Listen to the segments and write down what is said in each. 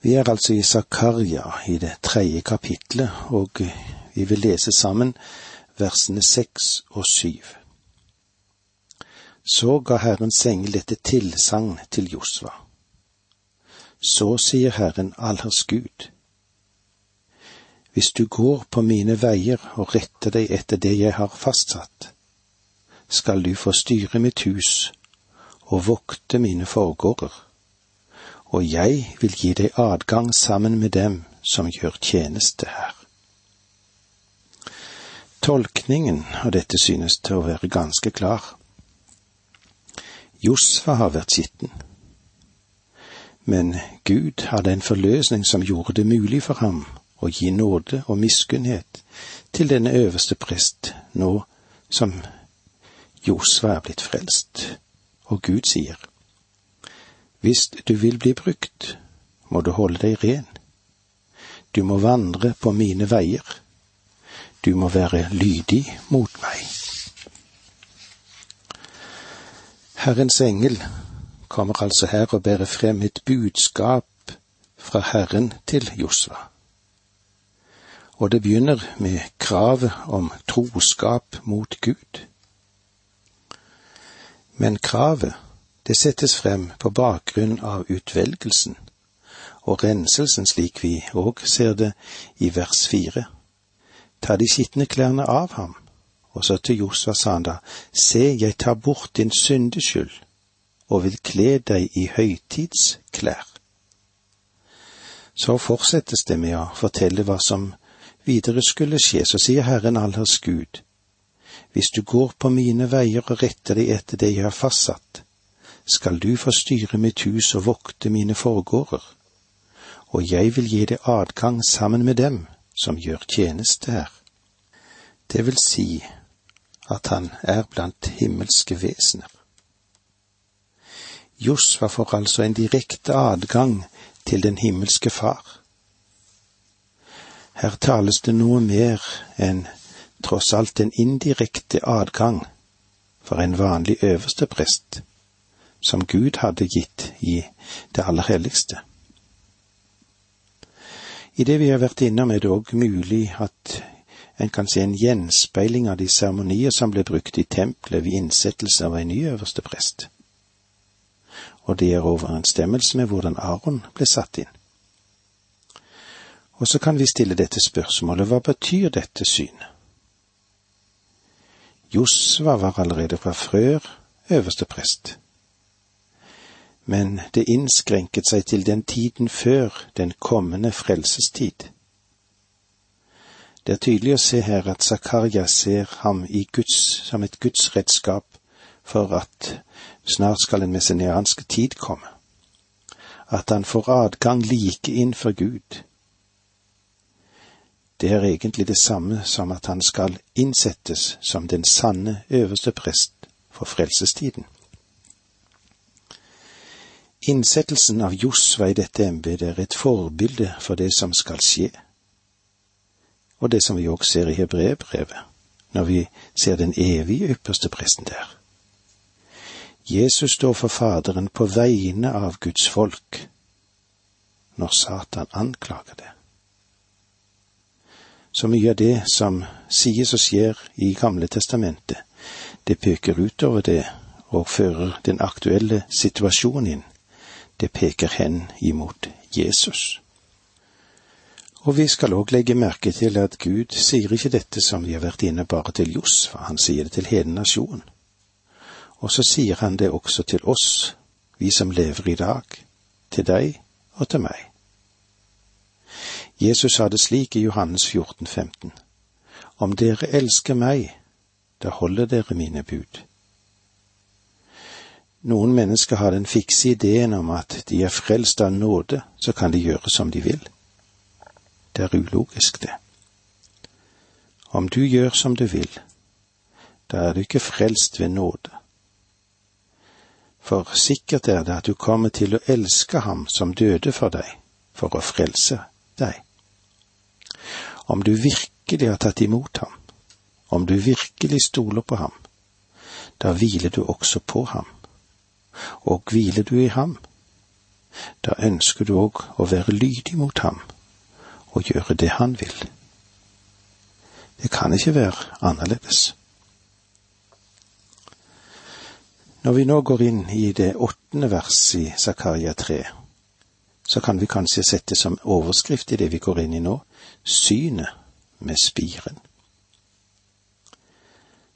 Vi er altså i Zakaria i det tredje kapitlet, og vi vil lese sammen versene seks og syv. Så ga Herrens engel dette tilsagn til Josva. Så sier Herren allers Gud. Hvis du går på mine veier og retter deg etter det jeg har fastsatt, skal du få styre mitt hus og vokte mine forgårder og jeg vil gi deg adgang sammen med dem som gjør tjeneste her. Tolkningen av dette synes til å være ganske klar. Josfa har vært skitten, men Gud hadde en forløsning som gjorde det mulig for ham å gi nåde og miskunnhet til denne øverste prest nå som Josfa er blitt frelst, og Gud sier, hvis du vil bli brukt, må du holde deg ren. Du må vandre på mine veier. Du må være lydig mot meg. Herrens engel kommer altså her og bærer frem et budskap fra Herren til Josva. Og det begynner med kravet om troskap mot Gud. Men kravet det settes frem på bakgrunn av utvelgelsen og renselsen slik vi òg ser det i vers fire. Ta de skitne klærne av ham, og så til Josva sa han da, se, jeg tar bort din syndeskyld og vil kle deg i høytidsklær. Så fortsettes det med å fortelle hva som videre skulle skje, så sier Herren allers Gud, hvis du går på mine veier og retter deg etter det jeg har fastsatt, skal du få styre mitt hus og vokte mine forgårder, og jeg vil gi deg adgang sammen med dem som gjør tjeneste her. Det vil si at han er blant himmelske vesener. Josfa får altså en direkte adgang til den himmelske Far. Her tales det noe mer enn tross alt en indirekte adgang for en vanlig øverste prest som Gud hadde gitt i det aller helligste. I det vi har vært innom, er det òg mulig at en kan se en gjenspeiling av de seremonier som ble brukt i tempelet ved innsettelse av en ny øverste prest. Og det er overensstemmelse med hvordan Aron ble satt inn. Og så kan vi stille dette spørsmålet, hva betyr dette synet? Josva var allerede fra frør øverste prest men det innskrenket seg til den tiden før den kommende frelsestid. Det er tydelig å se her at Zakaria ser ham Guds, som et Guds redskap for at snart skal en messianske tid komme, at han får adgang like innenfor Gud. Det er egentlig det samme som at han skal innsettes som den sanne øverste prest for frelsestiden. Innsettelsen av Josva i dette embetet er et forbilde for det som skal skje, og det som vi også ser i hebreerbrevet, når vi ser den evige ypperste presten der. Jesus står for Faderen på vegne av Guds folk når Satan anklager det. Så mye av det som sies og skjer i Gamle testamentet, det peker utover det og fører den aktuelle situasjonen inn det peker hen imot Jesus. Og vi skal òg legge merke til at Gud sier ikke dette som vi har vært inne bare til Josfa, han sier det til hele nasjonen. Og så sier han det også til oss, vi som lever i dag, til deg og til meg. Jesus sa det slik i Johannes 14, 15. Om dere elsker meg, da holder dere mine bud. Noen mennesker har den fikse ideen om at de er frelst av nåde, så kan de gjøre som de vil. Det er ulogisk, det. Om du gjør som du vil, da er du ikke frelst ved nåde. For sikkert er det at du kommer til å elske ham som døde for deg, for å frelse deg. Om du virkelig har tatt imot ham, om du virkelig stoler på ham, da hviler du også på ham og hviler du i ham, da ønsker du òg å være lydig mot ham og gjøre det han vil. Det kan ikke være annerledes. Når vi nå går inn i det åttende verset i Zakaria 3, så kan vi kanskje sette som overskrift i det vi går inn i nå, synet med spiren.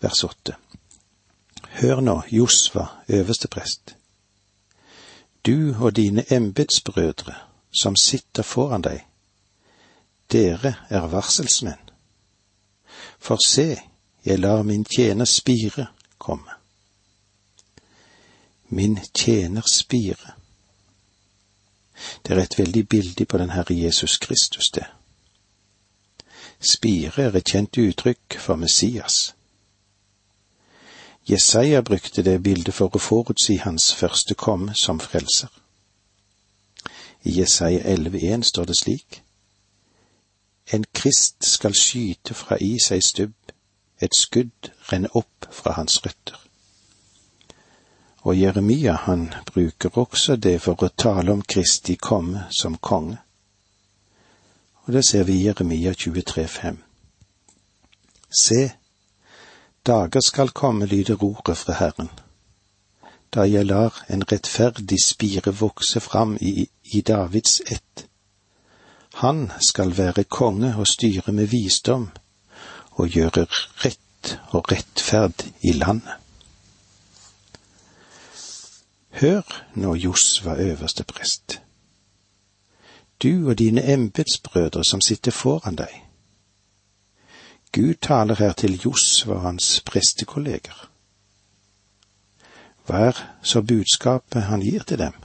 Vers åtte. Hør nå, Josva, øverste prest. Du og dine embetsbrødre som sitter foran deg, dere er varselsmenn. For se, jeg lar min tjener Spire komme. Min tjener Spire. Det er et veldig bilde på den Herre Jesus Kristus, det. Spire er et kjent uttrykk for Messias. Jesaja brukte det bildet for å forutsi hans første komme som frelser. I Jesaja 11,1 står det slik:" En krist skal skyte fra i seg stubb, et skudd renne opp fra hans røtter. Og Jeremia han bruker også det for å tale om Kristi komme som konge. Og det ser vi i Jeremia 23,5. Se, dager skal komme, lyder ordet fra Herren, da jeg lar en rettferdig spire vokse fram i, i Davids ett. Han skal være konge og styre med visdom og gjøre rett og rettferd i landet. Hør nå, Josva øverste prest, du og dine embetsbrødre som sitter foran deg. Gud taler her til Josva og hans prestekolleger. Hva er så budskapet han gir til dem?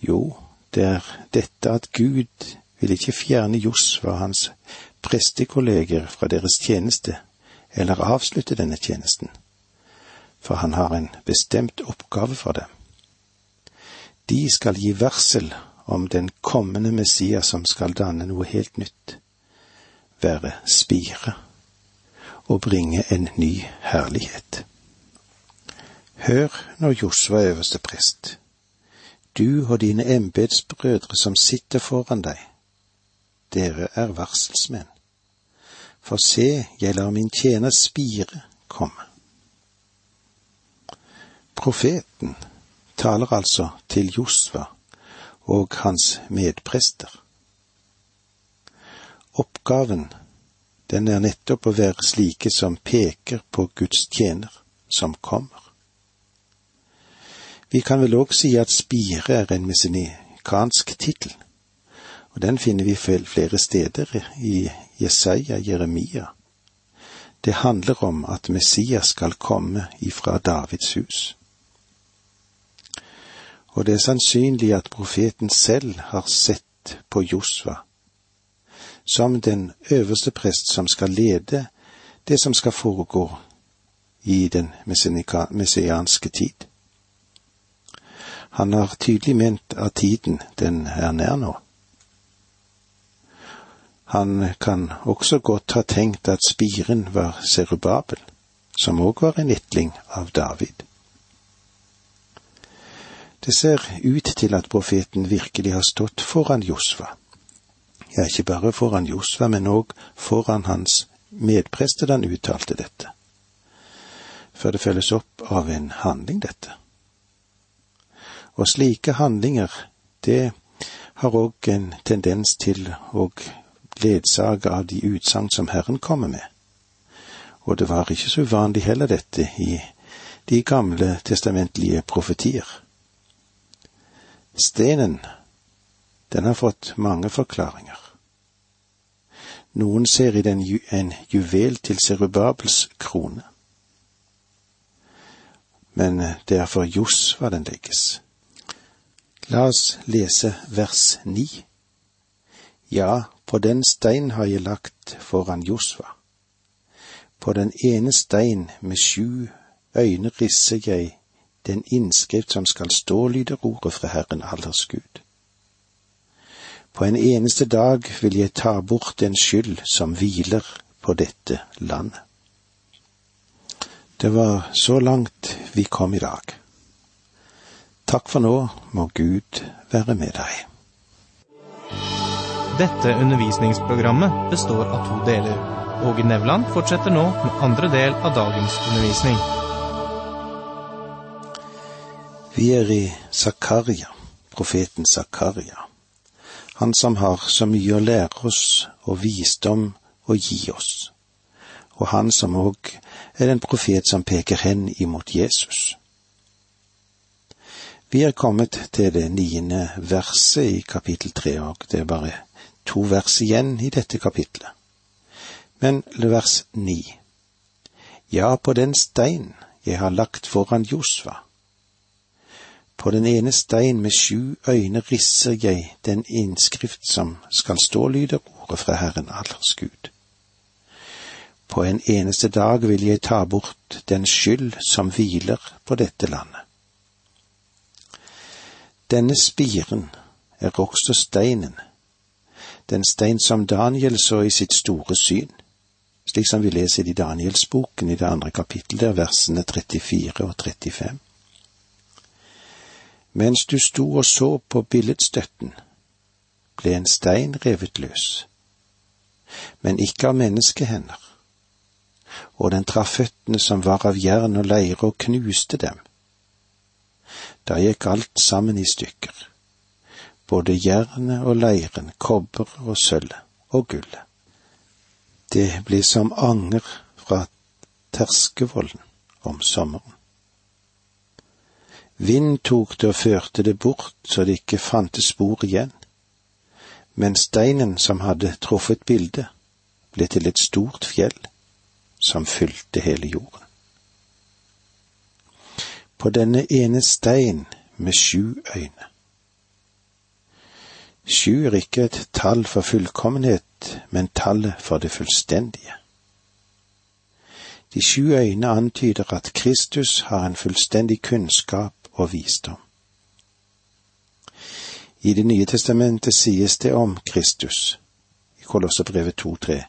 Jo, det er dette at Gud vil ikke fjerne Josva og hans prestekolleger fra deres tjeneste, eller avslutte denne tjenesten, for han har en bestemt oppgave for dem. De skal gi varsel om den kommende Messias som skal danne noe helt nytt være spire og bringe en ny herlighet. Hør når Josva øverste prest, du og dine embetsbrødre som sitter foran deg, dere er varselsmenn. For se, jeg lar min tjener Spire komme. Profeten taler altså til Josva og hans medprester. Oppgaven, den er nettopp å være slike som peker på Guds tjener, som kommer. Vi kan vel òg si at spire er en messenikansk tittel, og den finner vi flere steder i Jesaja, Jeremia. Det handler om at Messias skal komme ifra Davids hus. Og det er sannsynlig at profeten selv har sett på Josva som den øverste prest som skal lede det som skal foregå i den messianske tid. Han har tydelig ment at tiden den er nær nå. Han kan også godt ha tenkt at spiren var Serubabel, som òg var en etling av David. Det ser ut til at profeten virkelig har stått foran Josva ja, ikke bare foran Josva, men òg foran hans medprester han uttalte dette. For det følges opp av en handling, dette. Og slike handlinger, det har òg en tendens til å ledsage av de utsagn som Herren kommer med. Og det var ikke så uvanlig heller dette i de gamle testamentlige profetier. Stenen, den har fått mange forklaringer. Noen ser i den en juvel til Serubabels krone. Men det er for Josva den legges. La oss lese vers ni. Ja, på den stein har jeg lagt foran Josva. På den ene stein med sju øyne risser jeg den innskrift som skal stå, lyder ordet fra Herren allers Gud. På en eneste dag vil jeg ta bort den skyld som hviler på dette landet. Det var så langt vi kom i dag. Takk for nå, må Gud være med deg. Dette undervisningsprogrammet består av to deler. Åge Nevland fortsetter nå med andre del av dagens undervisning. Vi er i Zakaria, profeten Zakaria. Han som har så mye å lære oss og visdom å gi oss. Og han som òg er den profet som peker hen imot Jesus. Vi er kommet til det niende verset i kapittel tre, og det er bare to vers igjen i dette kapitlet. Men vers ni. Ja, på den stein jeg har lagt foran Josva. På den ene stein med sju øyne risser jeg den innskrift som skal stå, lyder ordet fra Herren allers Gud. På en eneste dag vil jeg ta bort den skyld som hviler på dette landet. Denne spiren er også steinen, den stein som Daniel så i sitt store syn, slik som vi leser i Danielsboken i det andre kapittelet, versene 34 og 35. Mens du sto og så på billedstøtten, ble en stein revet løs, men ikke av menneskehender, og den traff føttene som var av jern og leire og knuste dem da gikk alt sammen i stykker, både jernet og leiren, kobber og sølvet og gullet. Det ble som anger fra terskevollen om sommeren. Vind tok det og førte det bort så det ikke fantes spor igjen, men steinen som hadde truffet bildet, ble til et stort fjell som fylte hele jorden på denne ene stein med sju øyne. Sju er ikke et tall for fullkommenhet, men tallet for det fullstendige. De sju øyne antyder at Kristus har en fullstendig kunnskap og visdom. I Det nye testamentet sies det om Kristus, i Kolosserbrevet 2.3,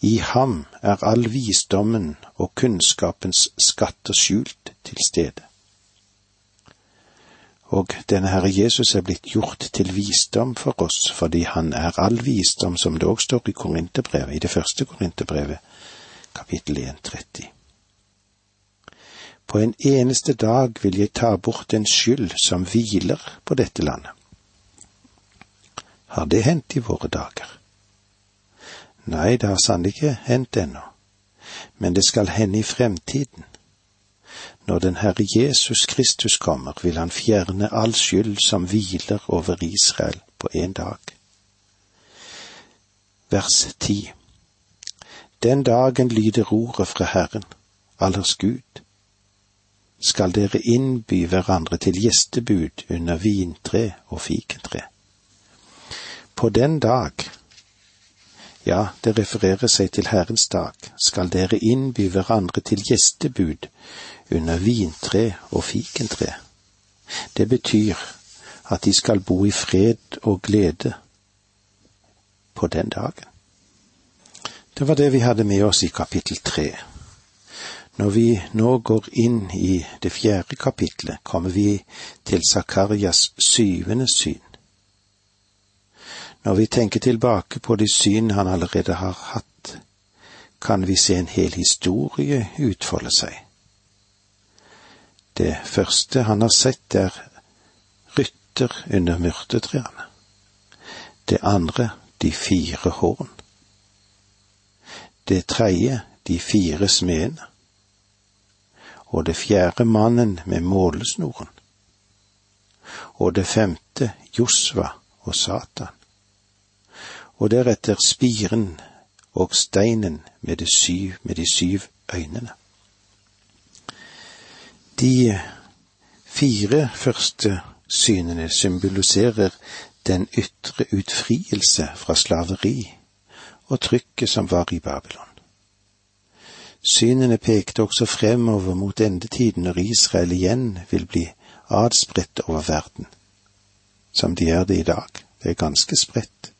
i ham er all visdommen og kunnskapens skatter skjult til stede og denne Herre Jesus er blitt gjort til visdom for oss fordi han er all visdom, som det òg står i Korinterbrevet, i det første Korinterbrevet, kapittel 1.30. På en eneste dag vil jeg ta bort en skyld som hviler på dette landet. Har det hendt i våre dager? Nei, det har sannelig ikke hendt ennå, men det skal hende i fremtiden. Når den Herre Jesus Kristus kommer, vil han fjerne all skyld som hviler over Israel på en dag. Vers ti Den dagen lyder ordet fra Herren, allers Gud. Skal dere innby hverandre til gjestebud under vintre og fikentre. På den dag, ja, det refererer seg til Herrens dag, skal dere innby hverandre til gjestebud under vintre og fikentre. Det betyr at de skal bo i fred og glede på den dagen. Det var det vi hadde med oss i kapittel tre. Når vi nå går inn i det fjerde kapitlet, kommer vi til Zakarias syvende syn. Når vi tenker tilbake på de syn han allerede har hatt, kan vi se en hel historie utfolde seg. Det første han har sett, er rytter under myrtetrærne. Det andre de fire horn. Det tredje de fire smedene. Og det fjerde mannen med målesnoren. Og det femte Josva og Satan. Og deretter spiren og steinen med de syv, med de syv øynene. De fire første synene symboliserer den ytre utfrielse fra slaveri og trykket som var i Babylon. Synene pekte også fremover mot endetiden når Israel igjen vil bli adspredt over verden, som de er det i dag. Det er ganske spredt.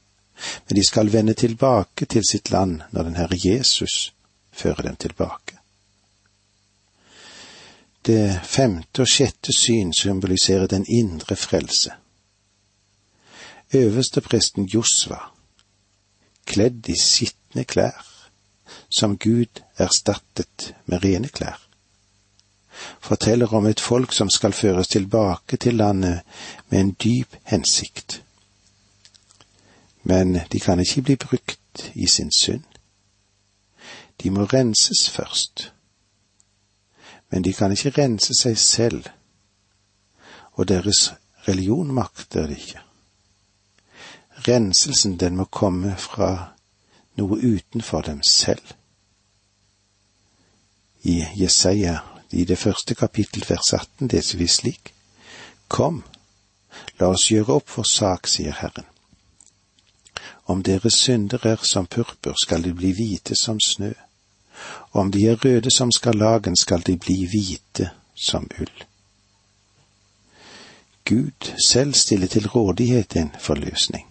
Men de skal vende tilbake til sitt land når den Herre Jesus fører dem tilbake. Det femte og sjette syn symboliserer den indre frelse. Øverstepresten Josva, kledd i skitne klær, som Gud erstattet med rene klær, forteller om et folk som skal føres tilbake til landet med en dyp hensikt. Men de kan ikke bli brukt i sin synd. De må renses først men de kan ikke rense seg selv, og deres religion makter det ikke. Renselsen, den må komme fra noe utenfor dem selv. I Jesaja, i det første kapittel vers 18, leser vi slik. Kom, la oss gjøre opp for sak, sier Herren. Om deres synder er som purpur, skal de bli hvite som snø. Om de er røde som skarlagen, skal de bli hvite som ull. Gud selv stiller til rådighet en forløsning.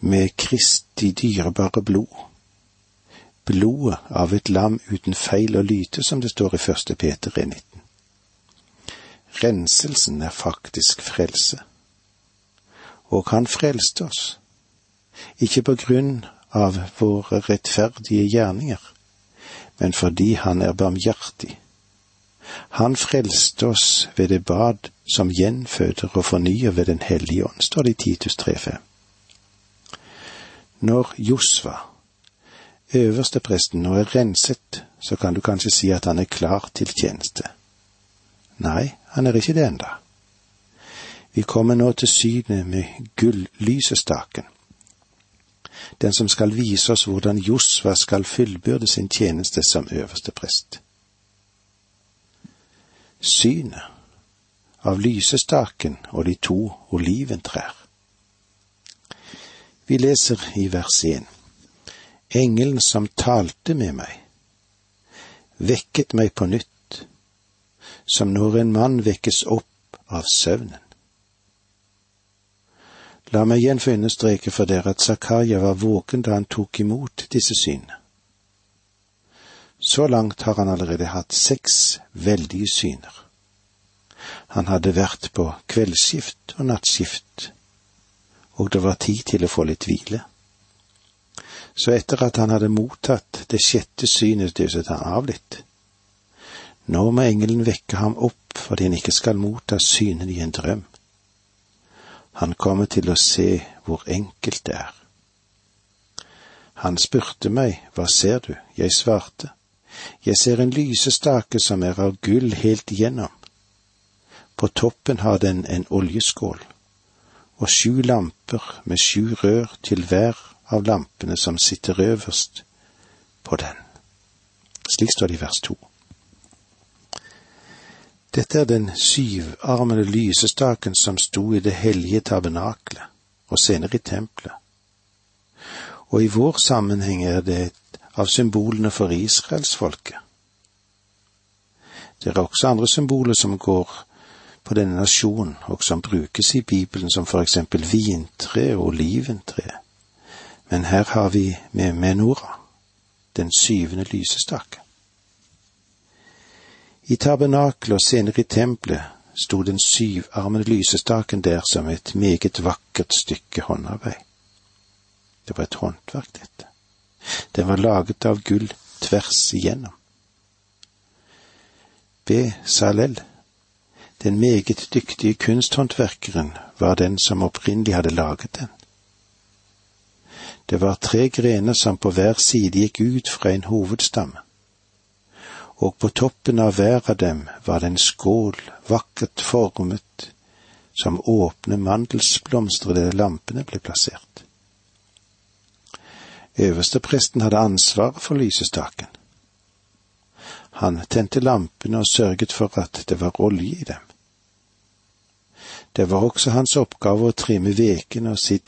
Med Kristi dyrebare blod. Blodet av et lam uten feil og lyte, som det står i første Peter 1,19. Renselsen er faktisk frelse. Og han frelste oss, ikke på grunn av våre rettferdige gjerninger, men fordi han er barmhjertig. Han frelste oss ved det bad som gjenføder og fornyer ved Den hellige ånd, står det i Titus 3,5. Når Josva, øverstepresten, nå er renset, så kan du kanskje si at han er klar til tjeneste. Nei, han er ikke det enda. Vi kommer nå til synet med gullysestaken den som skal vise oss hvordan Josva skal fullbyrde sin tjeneste som øverste prest. Synet av lysestaken og de to oliventrær. Vi leser i vers 1. Engelen som talte med meg, vekket meg på nytt, som når en mann vekkes opp av søvnen. La meg igjen få understreke for dere at Zakaria var våken da han tok imot disse synene. Så langt har han allerede hatt seks veldige syner. Han hadde vært på kveldsskift og nattskift, og det var tid til å få litt hvile. Så etter at han hadde mottatt det sjette synet, døset han av litt. Nå må engelen vekke ham opp fordi han ikke skal motta synene i en drøm. Han kommer til å se hvor enkelt det er. Han spurte meg, hva ser du? Jeg svarte, jeg ser en lysestake som er av gull helt igjennom. På toppen har den en oljeskål, og sju lamper med sju rør til hver av lampene som sitter øverst på den. Slik står det i vers to. Dette er den syvarmede lysestaken som sto i det hellige tabernaklet, og senere i tempelet. Og i vår sammenheng er det et av symbolene for israelsfolket. Det er også andre symboler som går på denne nasjonen, og som brukes i Bibelen, som for eksempel vintre og oliventre. Men her har vi med menora, den syvende lysestake. I tabernakelet og senere i tempelet sto den syvarmede lysestaken der som et meget vakkert stykke håndarbeid. Det var et håndverk, dette. Den var laget av gull tvers igjennom. Salel, den meget dyktige kunsthåndverkeren, var den som opprinnelig hadde laget den. Det var tre grener som på hver side gikk ut fra en hovedstamme og på toppen av hver av dem var det en skål vakkert formet som åpne mandelsblomster der lampene ble plassert. Øverstepresten hadde ansvaret for lysestaken. Han tente lampene og sørget for at det var olje i dem. Det var også hans oppgave å trimme vekene og se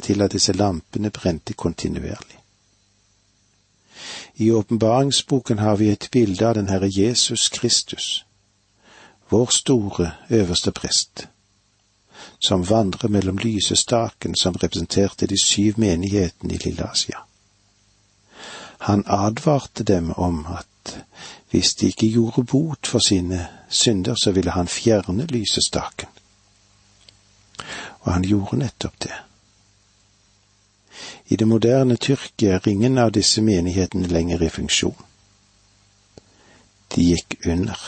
til at disse lampene brente kontinuerlig. I åpenbaringsboken har vi et bilde av den Herre Jesus Kristus, vår store øverste prest, som vandrer mellom lysestaken som representerte de syv menighetene i Lille Asia. Han advarte dem om at hvis de ikke gjorde bot for sine synder, så ville han fjerne lysestaken. Og han gjorde nettopp det. I det moderne Tyrkia er ingen av disse menighetene lenger i funksjon. De gikk under.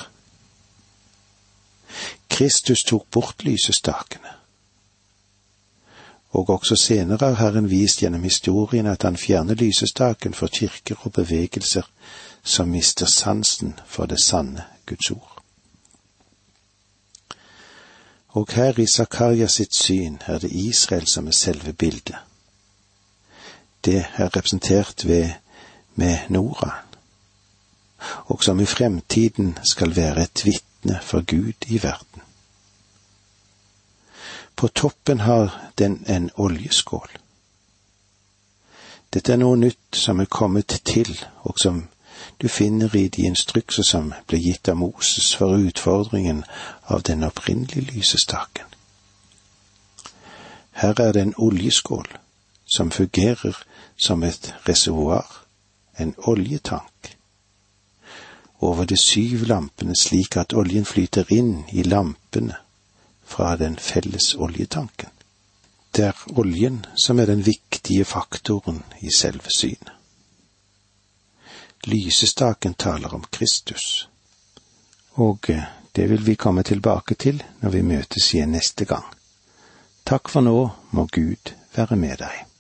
Kristus tok bort lysestakene. Og også senere har Herren vist gjennom historien at han fjerner lysestaken for kirker og bevegelser som mister sansen for det sanne Guds ord. Og her i Zakaria sitt syn er det Israel som er selve bildet. Det er representert ved med Nora, og som i fremtiden skal være et vitne for Gud i verden. På toppen har den en oljeskål. Dette er noe nytt som er kommet til, og som du finner i de instrukser som ble gitt av Moses for utfordringen av den opprinnelige lysestaken. Her er det en oljeskål som fungerer som et reservoar, en oljetank over de syv lampene slik at oljen flyter inn i lampene fra den felles oljetanken. Det er oljen som er den viktige faktoren i selve synet. Lysestaken taler om Kristus, og eh, det vil vi komme tilbake til når vi møtes igjen neste gang. Takk for nå, må Gud være med deg.